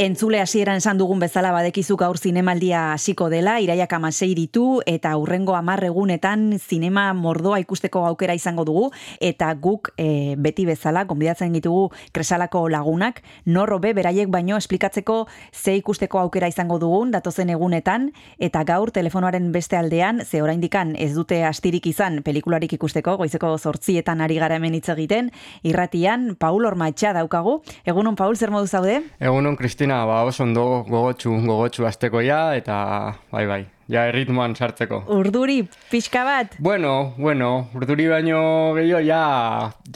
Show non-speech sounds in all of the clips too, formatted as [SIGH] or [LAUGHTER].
Entzule hasieran esan dugun bezala badekizu gaur zinemaldia hasiko dela, iraiak amasei ditu eta urrengo amar egunetan zinema mordoa ikusteko aukera izango dugu eta guk e, beti bezala, konbidatzen ditugu kresalako lagunak, norro be beraiek baino esplikatzeko ze ikusteko aukera izango dugun datozen egunetan eta gaur telefonoaren beste aldean, ze oraindikan ez dute astirik izan pelikularik ikusteko, goizeko zortzietan ari gara hemen hitz egiten, irratian Paul Ormaitxa daukagu. Egunon Paul, zer modu zaude? Egunon Cristina ba, oso ondo gogotxu, gogotxu azteko eta bai, bai, ja erritmoan sartzeko. Urduri, pixka bat? Bueno, bueno, urduri baino gehiago, ja,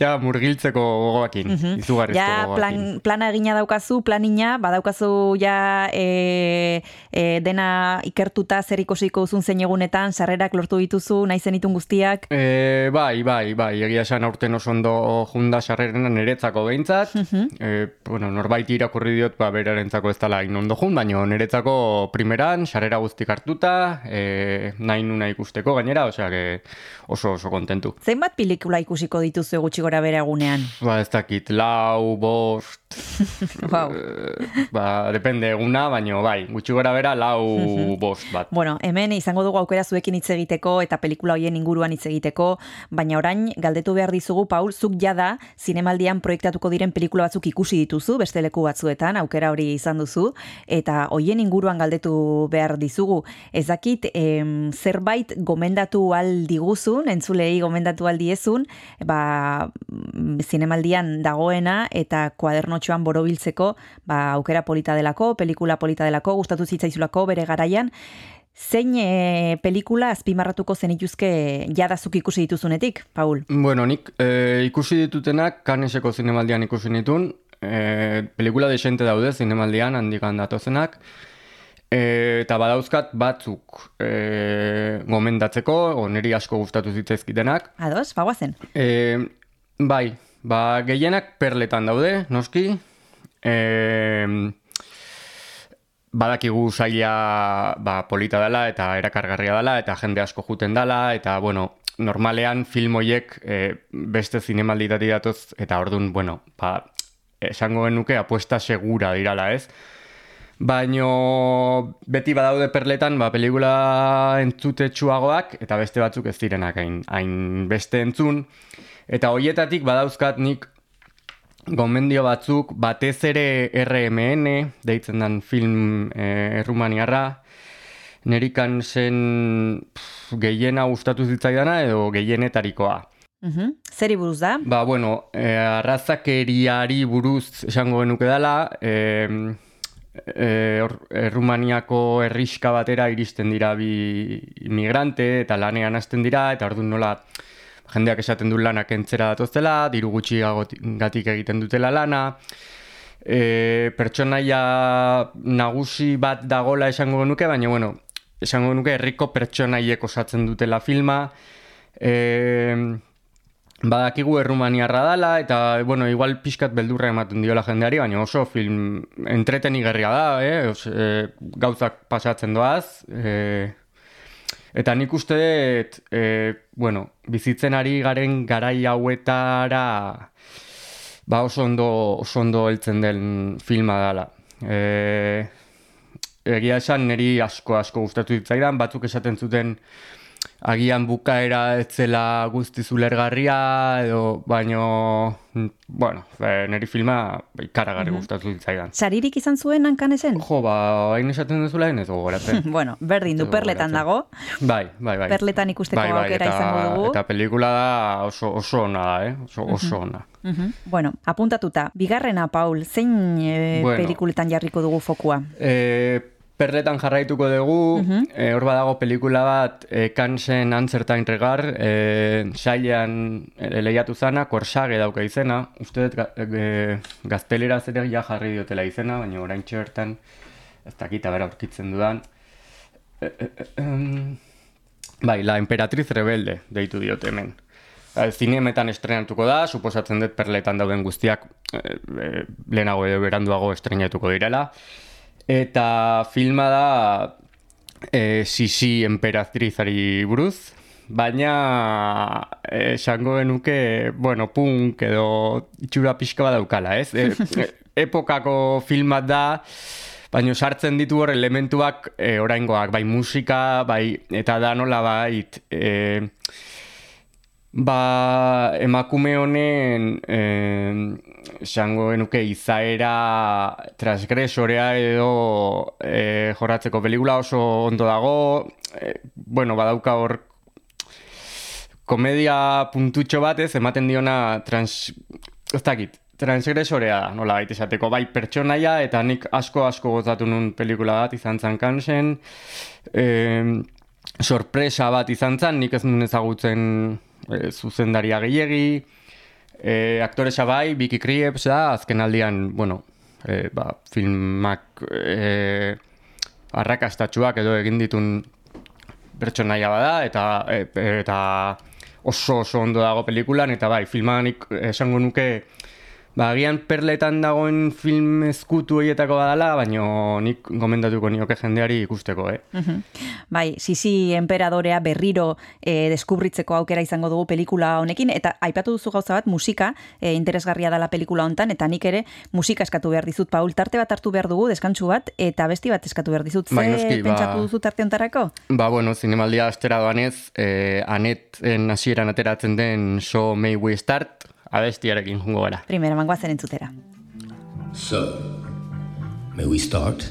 ja murgiltzeko gogoakin, mm -hmm. izugarrizko ja, plan, plana egina daukazu, planina, badaukazu ja e, e, dena ikertuta zer ikusiko uzun zein egunetan, sarrerak lortu dituzu, nahi zenitun guztiak? E, bai, bai, bai, egia esan aurten oso ondo junda sarrerena niretzako behintzat, mm e, bueno, norbait irakurri diot, ba, berarentzako ez dala inondo jun, baina niretzako primeran, sarrera guztik hartuta, e, nahi nuna ikusteko gainera, osea, que oso oso kontentu. Zenbat pelikula ikusiko dituzu gutxi gora bere egunean? Ba, ez dakit, lau, bost, [LAUGHS] wow. e, ba, depende eguna, baino bai, gutxi gora bera lau, bost bat. Bueno, hemen izango dugu aukera zuekin hitz egiteko eta pelikula hoien inguruan hitz egiteko, baina orain galdetu behar dizugu, Paul, zuk jada zinemaldian proiektatuko diren pelikula batzuk ikusi dituzu, beste leku batzuetan, aukera hori izan duzu, eta hoien inguruan galdetu behar dizugu. Ez dakit em, zerbait gomendatu aldiguzun, entzulei gomendatu aldiezun, ba, mm, zinemaldian dagoena eta kuadernotxoan borobiltzeko ba, aukera polita delako, pelikula polita delako, gustatu zitzaizulako bere garaian, Zein e, pelikula azpimarratuko zenituzke jadazuk ikusi dituzunetik, Paul? Bueno, nik e, ikusi ditutenak kaneseko zinemaldian ikusi nitun. E, pelikula desente daude zinemaldian handikan datozenak. E, eta badauzkat batzuk e, gomendatzeko, o niri asko gustatu zitzaizkitenak. Ados, bagoazen. E, bai, ba, gehienak perletan daude, noski. E, badakigu zaila ba, polita dela eta erakargarria dela eta jende asko juten dela eta bueno, normalean filmoiek e, beste zinemalditati datoz eta ordun bueno, ba, esango genuke apuesta segura dirala ez. Baino beti badaude perletan, ba, pelikula entzute txuagoak, eta beste batzuk ez direnak hain, hain beste entzun. Eta hoietatik badauzkat nik gomendio batzuk batez ere RMN, deitzen den film e, errumaniarra, nerikan zen pff, gehiena gustatu zitzaidana edo gehienetarikoa. Uhum. Zeri buruz da? Ba, bueno, e, arrazakeriari buruz esango genuke dela, e, e, Errumaniako herriska batera iristen dira bi imigrante eta lanean hasten dira eta orduan nola jendeak esaten du lanak entzera datoztela, diru gutxi gatik egiten dutela lana, e, pertsonaia nagusi bat dagola esango genuke, baina bueno, esango genuke herriko pertsonaiek osatzen dutela filma, e, Badakigu errumaniarra dala, eta, bueno, igual pixkat beldurra ematen diola jendeari, baina oso film entretenigarria da, eh? Os, eh, gauzak pasatzen doaz. Eh, eta nik uste dut, eh, bueno, bizitzen ari garen garai hauetara ba oso ondo, oso ondo heltzen den filma dela. Eh, egia esan, niri asko asko gustatu ditzaidan, batzuk esaten zuten agian bukaera etzela guzti zulergarria edo baino bueno, e, neri filma ikaragarri mm -hmm. gustatu ditzaidan. Saririk izan zuen hankan esen? Jo, ba, hain esaten duzula ez gogoratzen. [LAUGHS] bueno, berdin du perletan dago. Bai, bai, bai. Perletan ikusteko bai, bai, aukera eta, izango dugu. Eta pelikula da oso, oso ona da, eh? Oso, oso ona. Mm -hmm. Bueno, apuntatuta. Bigarrena, Paul, zein e, bueno, pelikuletan jarriko dugu fokua? Eh, Perletan jarraituko dugu, uh hor badago pelikula bat, e, kansen antzertain regar, e, sailean e, lehiatu zana, korsage dauka izena, uste dut e, gaztelera zere ja jarri diotela izena, baina orain txertan, ez dakita bera aurkitzen dudan. E, e, e, bai, la emperatriz rebelde, deitu diote hemen. E, zinemetan estrenatuko da, suposatzen dut perletan dauden guztiak e, e, lehenago edo beranduago estrenatuko direla. Eta filma da e, Sisi emperatrizari buruz. baina esango genuke, bueno, punk edo itxura pixka bat daukala, ez? E, [LAUGHS] epokako filmat da, baina sartzen ditu hor elementuak e, oraingoak, bai musika, bai eta da nola bait, e, ba emakume honen e, esango genuke izaera transgresorea edo e, jorratzeko pelikula oso ondo dago, e, bueno, badauka hor komedia puntutxo batez ematen diona trans... Ez dakit, transgresorea da, nola baita esateko, bai pertsonaia, eta nik asko-asko gozatu nun pelikula bat izan zan kansen, e, sorpresa bat izan zan, nik ez nun ezagutzen e, zuzendaria gehiegi, e, aktoresa bai, Vicky Krieps da, azken aldian, bueno, e, ba, filmak e, arrakastatxuak edo egin ditun pertsonaia bada, eta, e, eta oso oso ondo dago pelikulan, eta bai, filmanik esango nuke, Ba, agian perletan dagoen film eskutu horietako badala, baina nik gomendatuko nioke jendeari ikusteko, eh? Uh Bai, Sisi Emperadorea berriro eh, deskubritzeko aukera izango dugu pelikula honekin, eta aipatu duzu gauza bat, musika eh, interesgarria dela pelikula hontan, eta nik ere musika eskatu behar dizut, Paul, tarte bat hartu behar dugu, deskantsu bat, eta besti bat eskatu behar dizut, bai, ze ba- pentsatu duzu tarte hontarako? Ba, bueno, zinemaldia astera doanez, eh, anet hasieran ateratzen den So May We Start, abestiarekin jungo gara. Primera mangoazen entzutera. So, may we start?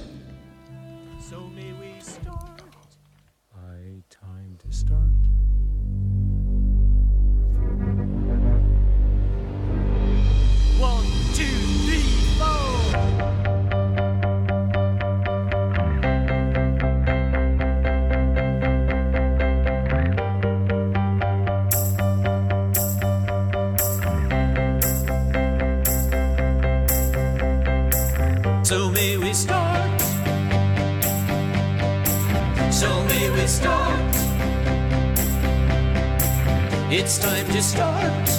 It's time to start.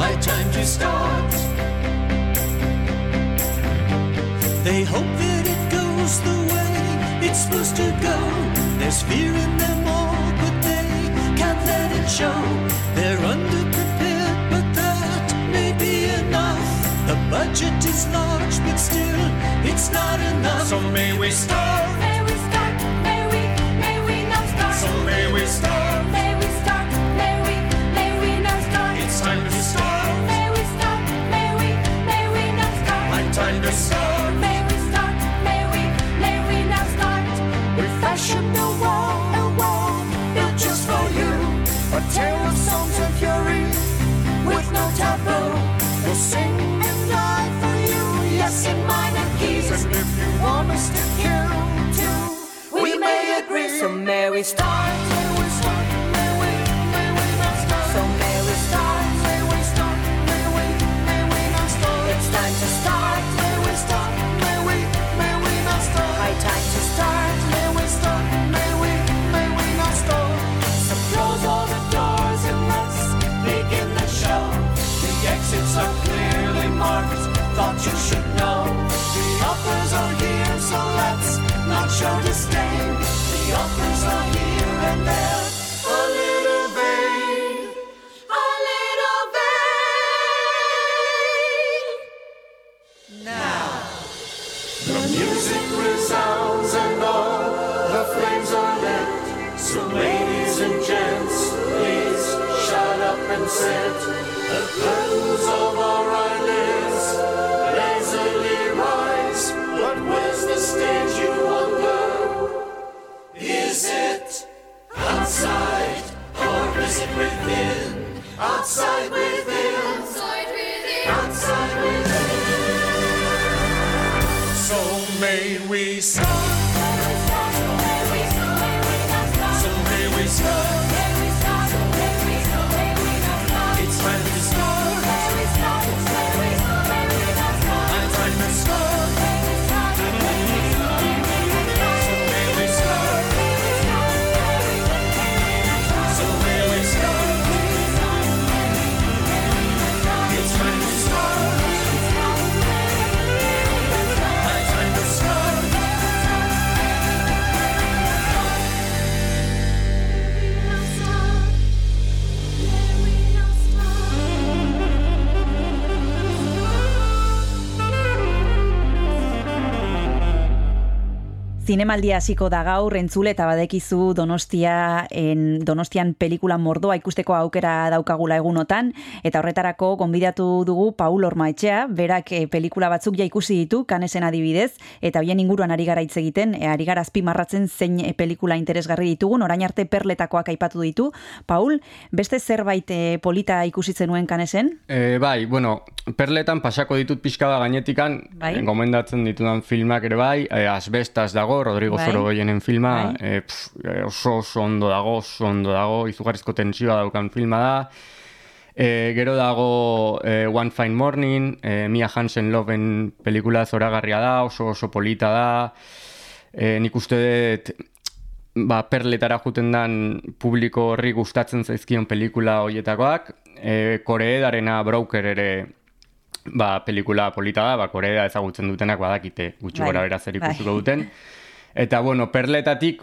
High time to start. They hope that it goes the way it's supposed to go. There's fear in them all, but they can't let it show. They're underprepared, but that may be enough. The budget is large, but still, it's not enough. So may we start. Start So start? It's time to start. High time to start. Close all the doors and let's begin the show. The exits are clearly marked. Thought you should know. The offers are here, so let's not show disdain Stop and. Zinemaldia hasiko da gaur entzule eta badekizu Donostia en Donostian pelikula mordoa ikusteko aukera daukagula egunotan eta horretarako gonbidatu dugu Paul Ormaetxea, berak eh, pelikula batzuk ja ikusi ditu Kanesen adibidez eta hoien inguruan ari gara hitz egiten, e, ari gara azpimarratzen zein eh, pelikula interesgarri ditugun, orain arte perletakoak aipatu ditu. Paul, beste zerbait eh, polita ikusi zenuen Kanesen? E, bai, bueno, perletan pasako ditut pixka bat gainetikan, Bai. gomendatzen ditudan filmak ere bai, e, asbestas dago, Rodrigo Bai. Sorogoyenen filma, Bai. e, pf, oso oso ondo dago, oso ondo dago, izugarrizko tensioa daukan filma da. E, gero dago e, One Fine Morning, e, Mia Hansen Loven pelikula zoragarria da, oso oso polita da. E, nik uste dut ba, perletara juten dan publiko horri gustatzen zaizkion pelikula hoietakoak. E, Koreedarena Broker ere ba, pelikula polita da, ba, Korea ezagutzen dutenak badakite gutxi Bai, gora bera zer bai. duten. [LAUGHS] Eta, bueno, perletatik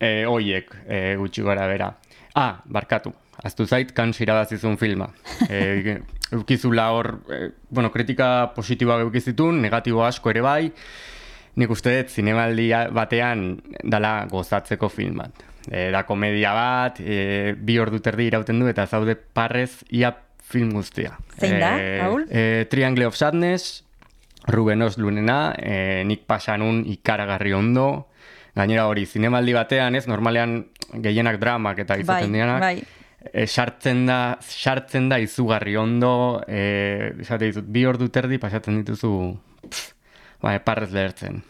e, hoiek e, gutxi gora bera. Ah, barkatu, aztu zait, kans irabazizun filma. [LAUGHS] E, eukizula hor, e, bueno, kritika positiboa eukizitun, negatibo asko ere bai, nik uste dut zinemaldi batean dala gozatzeko film bat. E, da komedia bat, e, bi ordu terdi irauten du eta zaude parrez ia film guztia. Zein da, Paul? E, Triangle of Sadness, Ruben Oslunena, e, nik pasanun ikaragarri ondo, gainera hori, zinemaldi batean, ez, normalean gehienak dramak eta izaten dianak, bai. e, sartzen da, sartzen da izugarri ondo, e, esate ditut, bi ordu terdi pasatzen dituzu, pff, ba, parrez lehertzen.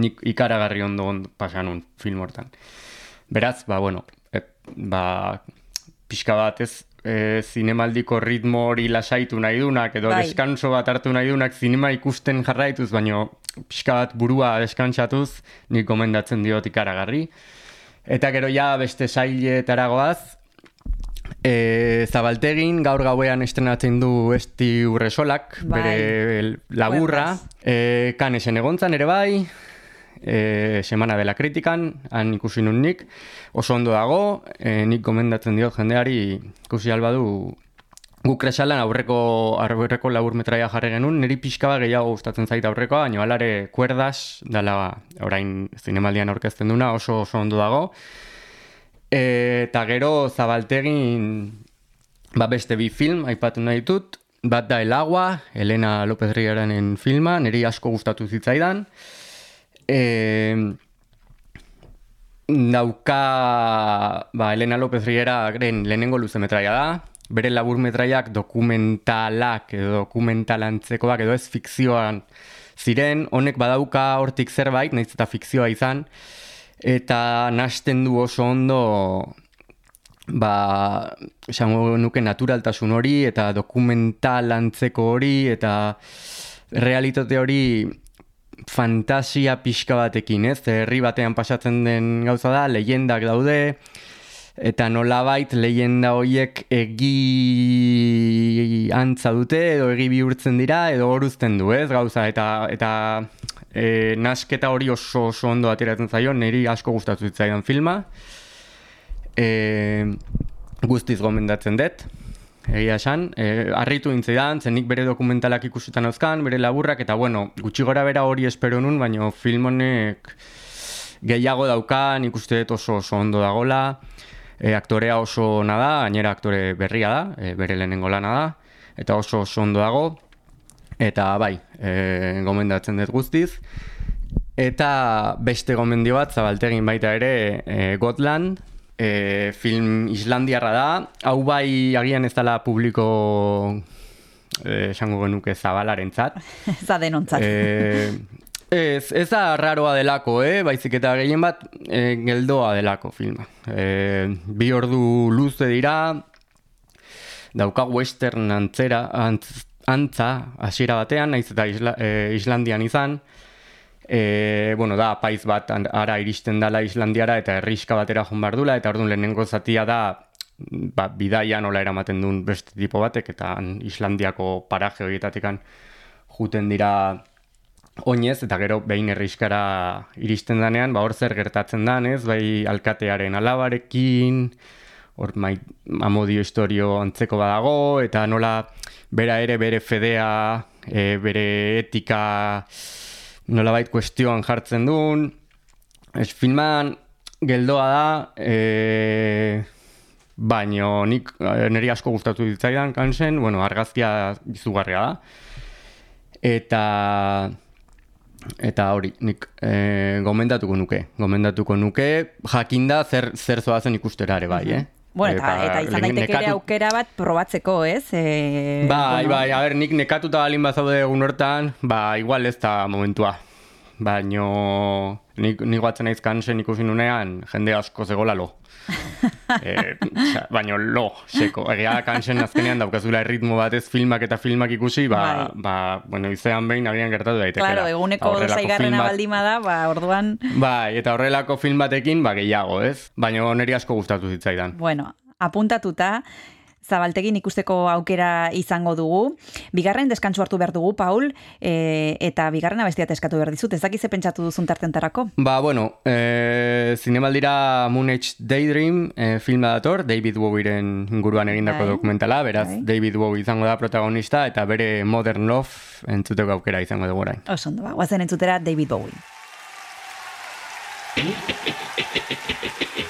Nik ikaragarri ondo, ondo pasanun film hortan. Beraz, ba, bueno, e, ba, pixka bat ez, e, zinemaldiko ritmo hori lasaitu nahi dunak, edo Bai. deskanso bat hartu nahi dunak zinema ikusten jarraituz, baino pixka bat burua deskantsatuz, nik gomendatzen diot ikaragarri. Eta gero ja beste sailetara goaz, e, Zabaltegin gaur gauean estrenatzen du Esti Urresolak, Bai. bere laburra, Cuerdas. e, kanesen egontzan ere bai, e, Semana dela kritikan, han ikusi nun nik, oso ondo dago, e, nik gomendatzen diot jendeari ikusi albadu guk kresalan aurreko, aurreko labur metraia jarri genuen, niri pixka bat gehiago gustatzen zait aurrekoa, baina alare kuerdas, dala orain zinemaldian aurkezten duna, oso oso ondo dago. Eta gero zabaltegin ba beste bi film aipatu nahi ditut, bat da El Agua, Elena López Rieranen filma, niri asko gustatu zitzaidan. E, dauka ba, Elena López Rieraren lehenengo luze metraia da, bere labur metraiak dokumentalak edo dokumentalantzekoak edo ez fikzioan ziren, honek badauka hortik zerbait, nahiz eta fikzioa izan, eta nasten du oso ondo ba, esango nuke naturaltasun hori eta dokumental antzeko hori eta realitate hori fantasia pixka batekin, ez? Herri batean pasatzen den gauza da, leyendak daude, eta nolabait leyenda horiek egi antza dute, edo egi bihurtzen dira, edo horuzten du, ez? Gauza, eta, eta e, nasketa hori oso, oso ondo ateratzen zaio, niri asko gustatu zitzaidan filma. E, guztiz gomendatzen dut, egia esan. E, arritu intzaidan, zenik bere dokumentalak ikusetan euskan, bere laburrak, eta bueno, gutxi gora bera hori espero nun, baina film honek gehiago dauka, nik uste dut oso, oso ondo dagola, e, aktorea oso ona da, gainera aktore berria da, e, bere lehenengo lana da, eta oso oso ondo dago, eta bai, e, gomendatzen dut guztiz. Eta beste gomendio bat, zabaltegin baita ere, e, Gotland, e, film islandiarra da. Hau bai agian ez dela publiko e, esango genuke zabalarentzat. [LAUGHS] Zadenontzat. E, ez, ez da raroa delako, eh? baizik eta gehien bat e, geldoa delako filma. E, bi ordu luze dira, dauka western antzera, antz, antza, hasiera batean, naiz eta Isla, e, Islandian izan, e, bueno, da, paiz bat ara iristen dala Islandiara eta herriska batera joan behar eta orduan lehenengo zatia da ba, bidaia nola eramaten duen beste tipo batek, eta Islandiako paraje horietatekan juten dira oinez, eta gero behin herriskara iristen danean, ba hor zer gertatzen dan, ez, bai alkatearen alabarekin, hor mai, amodio historio antzeko badago, eta nola bera ere bere fedea, e, bere etika nolabait kuestioan jartzen duen, Es, filman geldoa da, e, baino nik niri asko gustatu ditzaidan kansen, bueno, argazkia izugarria da. Eta eta hori, nik e, gomendatuko nuke. Gomendatuko nuke, jakinda zer, zer zoazen ikustera ere bai, eh? Bueno, eta, eta izan daiteke ere nekatu- aukera bat probatzeko, ez? E, Bai, bueno, bai, a ber, nik nekatuta balin bazaude egun hortan, ba, igual ez da momentua. Baino, nik, nik batzen naiz kansen ikusi nunean, jende asko zegoela lo. E, osea, baino lo, seko. Egia da kansen azkenean daukazula erritmo batez filmak eta filmak ikusi, ba, Bai. ba bueno, izean behin agian gertatu daiteke. Claro, eguneko zaigarrena baldima da, ba, orduan, Bai, eta horrelako film batekin, ba, gehiago, ez? Baina niri asko gustatu zitzaidan. bueno, apuntatuta, zabaltegin ikusteko aukera izango dugu. Bigarren deskantsu hartu behar dugu, Paul, e, eta bigarrena bestiat eskatu behar dizut. Ez dakize pentsatu duzun tartentarako? Ba, bueno, e, zinemaldira Moon Age Daydream e, filma dator, David Bowieren inguruan egindako Bai. dokumentala, beraz Bai. David Bowie izango da protagonista eta bere Modern Love entzuteko aukera izango dugu orain. Oso ondo, ba, guazen entzutera David Bowie. [LAUGHS]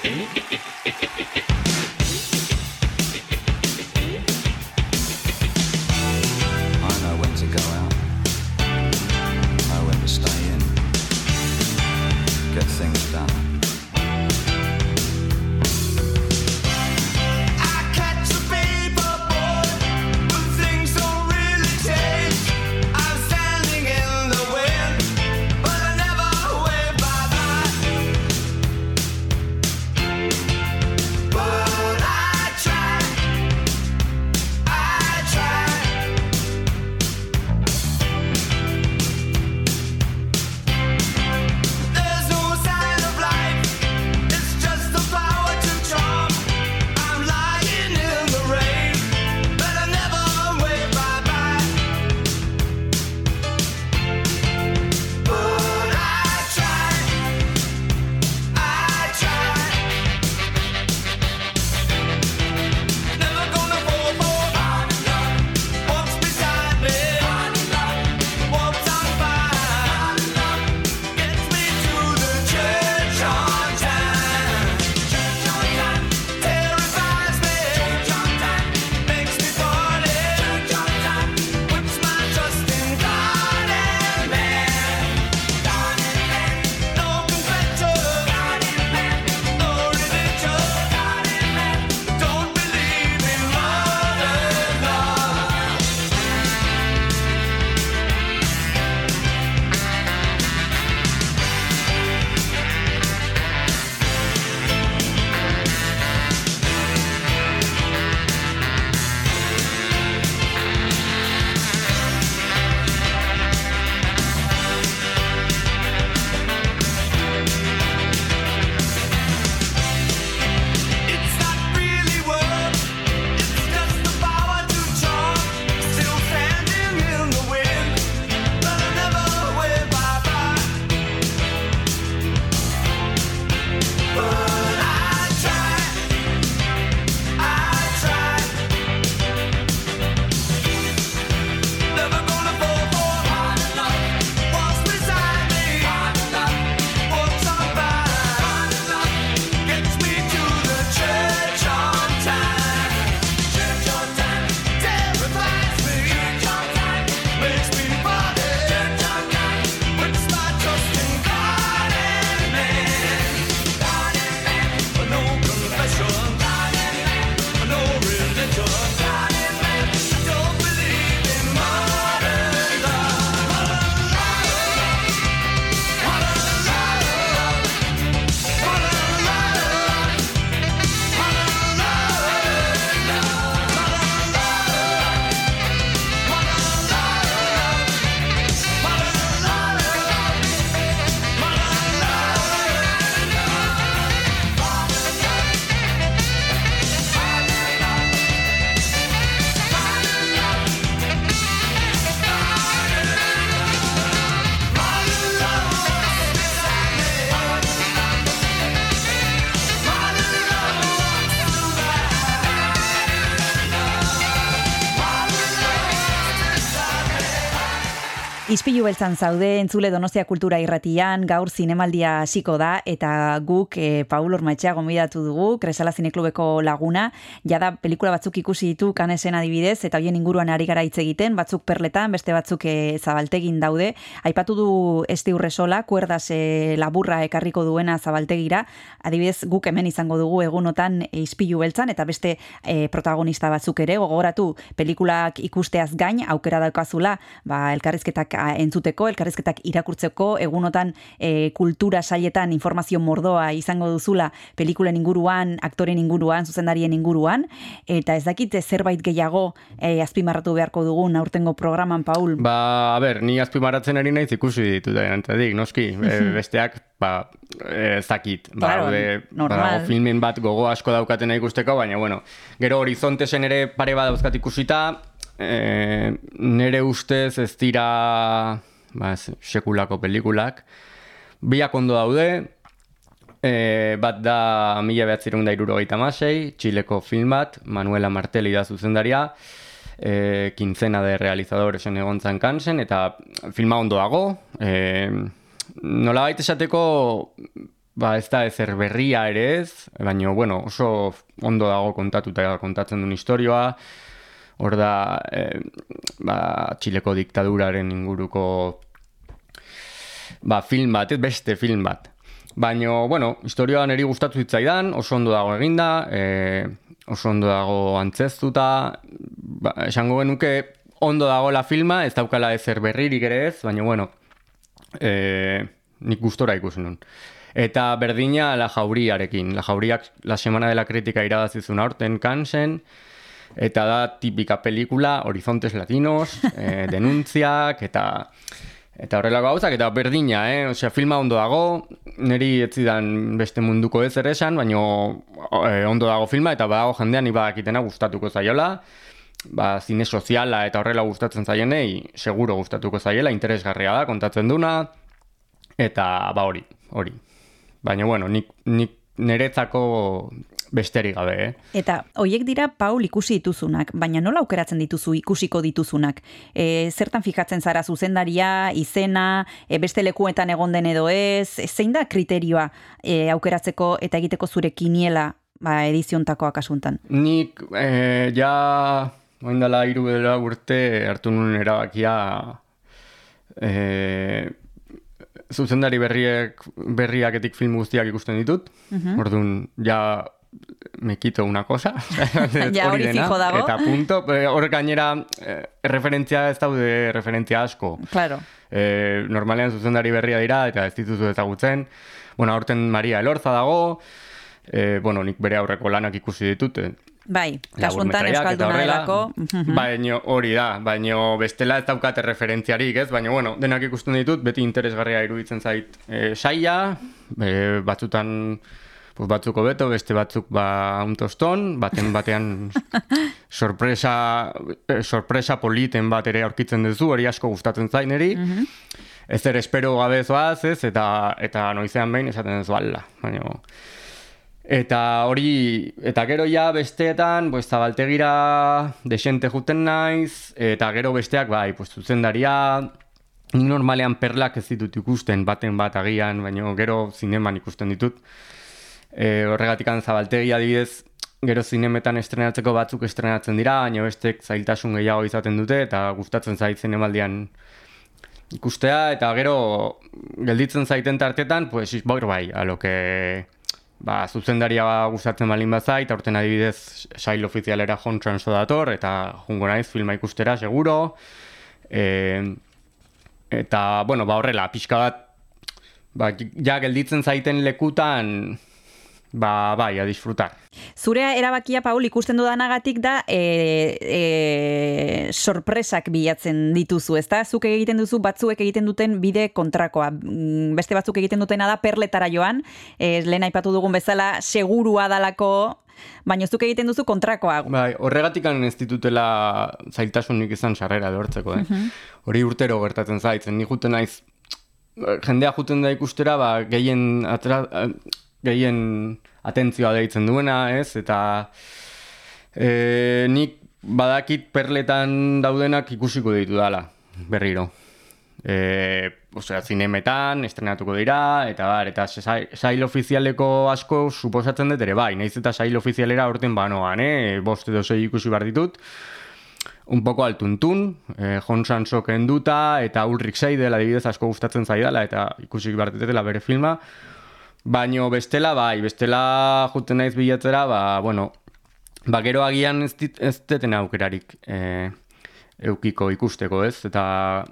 Ispilu beltzan zaude, entzule Donostia Kultura irratian, gaur zinemaldia hasiko da, eta guk e, Paul Ormaetxea gomidatu dugu, Kresala Zineklubeko laguna, jada pelikula batzuk ikusi ditu kanesen adibidez, eta hoien inguruan ari gara hitz egiten, batzuk perletan, beste batzuk e, zabaltegin daude. Aipatu du Esti Urresola, kuerdas e, laburra ekarriko duena zabaltegira, adibidez guk hemen izango dugu egunotan e, ispilu beltzan, eta beste e, protagonista batzuk ere, gogoratu pelikulak ikusteaz gain, aukera daukazula, ba, elkarrizketak a, entzuteko, elkarrizketak irakurtzeko, egunotan e, kultura saietan informazio mordoa izango duzula pelikulen inguruan, aktoren inguruan, zuzendarien inguruan, eta ez dakit zerbait gehiago e, azpimarratu beharko dugun aurtengo programan, Paul. Ba, a ber, ni azpimarratzen ari naiz ikusi ditut, dik, noski, e, besteak, ba, ez dakit, ba, Claro, normal. badago filmen bat gogo asko daukatena ikusteko, baina, bueno, gero horizontesen ere pare bat dauzkat ikusita, e, nere ustez ez dira, ba, sekulako pelikulak, biak ondo daude, E, bat da mila behatzerun da irurogeita masei, Txileko film bat, Manuela Martelli da zuzendaria, e, kintzena de realizadores egon kansen, eta filma ondo dago, e, nola baita esateko, ba ez da ezer berria ere ez, baina, bueno, oso ondo dago kontatuta kontatzen duen historioa, hor da, e, ba, Txileko diktaduraren inguruko ba, film bat, beste film bat. Baina, bueno, historioa niri gustatu zitzaidan, oso ondo dago eginda, e, oso ondo dago antzeztuta, ba, esango genuke ondo dago la filma, ez daukala ezer berririk ere ez, baina, bueno, e, nik gustora ikusi nun. Eta berdina la jauriarekin. La jauriak la semana de la crítica irabazizun aurten kansen, eta da tipika pelikula, horizontes latinos, [LAUGHS] e, denuntziak, eta eta horrelako gauzak, eta berdina, eh? Osea, filma ondo dago, niri ez zidan beste munduko ez ere esan, baina eh, ondo dago filma, eta badago jendean ibadakitena gustatuko zaiola, ba, zine soziala eta horrela gustatzen zaienei, seguro gustatuko zaiela, interesgarria da, kontatzen duna, eta ba hori, hori. Baina, bueno, nik, nik niretzako besterik gabe, eh? Eta hoiek dira Paul ikusi dituzunak, baina nola aukeratzen dituzu ikusiko dituzunak? E, zertan fijatzen zara zuzendaria, izena, e, beste lekuetan egon den edo ez, e, zein da kriterioa e, aukeratzeko eta egiteko zure kiniela ba, ediziontakoa kasuntan? Nik eh, ja oin dela hiru edo lau urte hartu nuen erabakia eh, zuzendari berriek, berriaketik film guztiak ikusten ditut. Orduan, ja me quito una cosa. [LAUGHS] [LAUGHS] Ja, hori dena, dago. Eta punto. Eh, Hor gainera, eh, referentzia ez daude referentzia asko. Claro. E, normalean zuzendari berria dira eta ez dituzu ezagutzen. Bueno, aurten Maria Elorza dago, e, bueno, nik bere aurreko lanak ikusi ditut, e, Bai, laburmetraiak eta Euskalduna delako. [LAUGHS] Baina hori da, baina bestela ez daukate referentziarik, ez? Baina bueno, denak ikusten ditut, beti interesgarria iruditzen zait e, saia, e, batzutan pues batzuk hobeto, beste batzuk ba un toston, baten batean [LAUGHS] sorpresa, eh, sorpresa politen bat ere aurkitzen duzu, hori asko gustatzen zaineri. Ez ere espero gabe zoaz, ez, eta, eta noizean behin esaten duzu ala. Baina, Eta hori, eta gero ja besteetan, pues, zabaltegira desente juten naiz, eta gero besteak, bai, pues, zuzendaria, nik normalean perlak ez ditut ikusten, baten bat agian, baina gero zineman ikusten ditut. E, horregatik zabaltegia adibidez, gero zinemetan estrenatzeko batzuk estrenatzen dira, baina bestek zailtasun gehiago izaten dute, eta gustatzen zait zinemaldian ikustea, eta gero gelditzen zaiten tartetan, pues, bor bai, a ba, zuzendaria gustatzen balin bazait, aurten adibidez sail ofizialera jon transo dator, eta jungo naiz filma ikustera, seguro. E, eta, bueno, ba horrela, pixka bat, ba, ja gelditzen zaiten lekutan, ba, bai, a disfrutar. Zure erabakia, Paul, ikusten dudanagatik da e, e, sorpresak bilatzen dituzu, ezta? Zuk egiten duzu, batzuek egiten duten bide kontrakoa. Mm, Beste batzuk egiten dutena da perletara joan, e, lehen aipatu dugun bezala, segurua dalako, baina zuk egiten duzu kontrakoa. Bai, horregatik ez ditutela zailtasunik izan sarrera lortzeko, eh? Hori urtero gertatzen zaitzen, ni juten naiz, jendea juten da ikustera, ba, gehien, atra, gehien atentzioa deitzen duena, ez? Eta e, nik badakit perletan daudenak ikusiko ditu dala, berriro. E, osea, zinemetan, estrenatuko dira, eta bar, eta sai- sail ofizialeko asko suposatzen dut ere bai, naiz eta sail ofizialera orten banoan, eh? bost edo sei ikusi behar ditut, un poco al tuntun, eh, Jon Sanso kenduta, eta Ulrich Seidel adibidez asko gustatzen zaidala, eta ikusi behar ditutela bere filma, Baino bestela, bai, bestela juten naiz bilatzera, ba, bueno, ba, gero agian ez, dit, ez deten aukerarik e, eukiko ikusteko, ez? Eta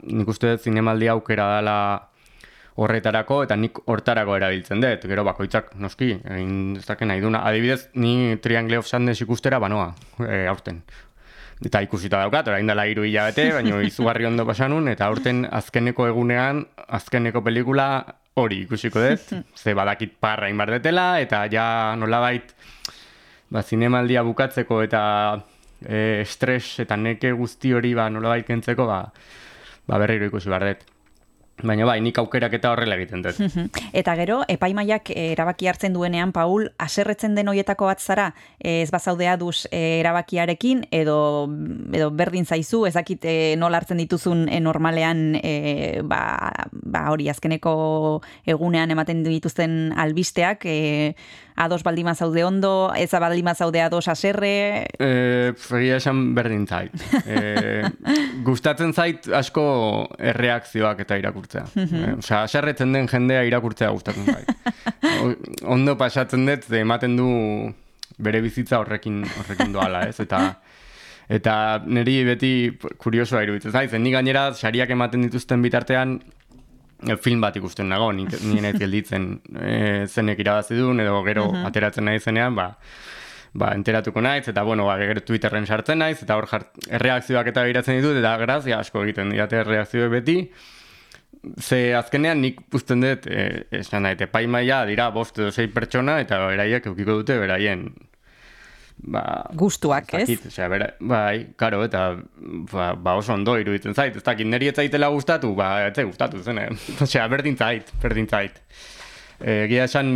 nik uste dut zinemaldi aukera dela horretarako, eta nik hortarako erabiltzen dut. Gero bakoitzak, noski, egin dezake nahi duna. Adibidez, ni Triangle of Sadness ikustera banoa, e, aurten. Eta ikusita daukat, orain dela hiru hilabete, baina izugarri ondo pasanun, eta aurten azkeneko egunean, azkeneko pelikula hori ikusiko dut, [LAUGHS] ze badakit parra inbar detela, eta ja nolabait, ba, zinemaldia bukatzeko eta e, estres eta neke guzti hori ba, nolabait kentzeko, ba, ba berriro ikusi behar dut. Baina bai, nik aukerak eta horrela egiten dut. [LAUGHS] Eta gero, epaimaiak eh, erabaki hartzen duenean, Paul, aserretzen den hoietako bat zara, eh, ez bazaudea duz eh, erabakiarekin, edo, edo berdin zaizu, ezakit eh, nola hartzen dituzun normalean, eh, ba, ba hori azkeneko egunean ematen dituzten albisteak, eh, ados baldima zaude ondo, ez baldima zaude ados aserre, E, egia esan berdin zait. [LAUGHS] E, gustatzen zait asko erreakzioak eta irakurtzea. e, Osea, aserretzen den jendea irakurtzea gustatzen zait. O- [LAUGHS] Ondo pasatzen dut, ematen du bere bizitza horrekin, horrekin doala, ez? Eta Eta niri beti kuriosoa iruditzen zait, zen ni gainera sariak ematen dituzten bitartean film bat ikusten nago, ni, ni naiz gelditzen e, zenek irabazi duen, edo gero ateratzen nahi zenean, ba, ba, enteratuko naiz, eta bueno, ba, gero Twitterren sartzen naiz, eta hor jart, erreakzioak eta biratzen ditut, eta grazia asko egiten didate erreakzioe beti, ze azkenean nik puzten dut, e, esan daite, paimaia dira bost edo sei pertsona, eta beraiek eukiko dute beraien ba, gustuak, ez? Zakit, osea, bera, bai, karo, eta ba, ba oso ondo iruditzen zait. Ez dakit, niri ez zaitela gustatu, ba, ez zait gustatu zen, eh? [LAUGHS] Osea, berdin zait, berdin zait. Eh, Egia esan,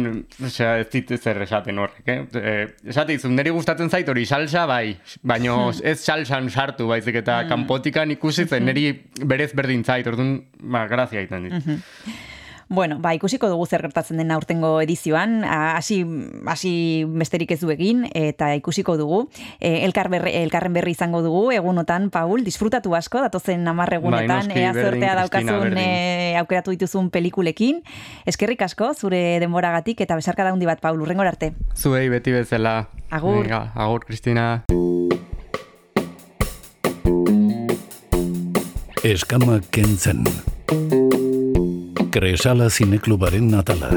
osea, ez dit zer esaten horrek, eh? eh esate izun, niri gustatzen zait hori salsa, bai, baino [LAUGHS] ez salsan sartu, baizik eta kanpotikan ikusi zen, niri berez berdin zait, orduan, ba, grazia egiten dit. Bueno, ba, ikusiko dugu zer gertatzen den aurtengo edizioan, hasi hasi besterik ez du egin eta ikusiko dugu. E, elkar berri, elkarren berri izango dugu egunotan, Paul, disfrutatu asko datozen 10 egunetan noski, ea zortea Cristina, daukazun e, aukeratu dituzun pelikulekin. Eskerrik asko zure denboragatik eta besarka daundi bat, Paul, urrengor arte. Zuei beti bezala. Agur. Venga, agur, Kristina. Eskama kentzen. Kresala zineklubaren atala.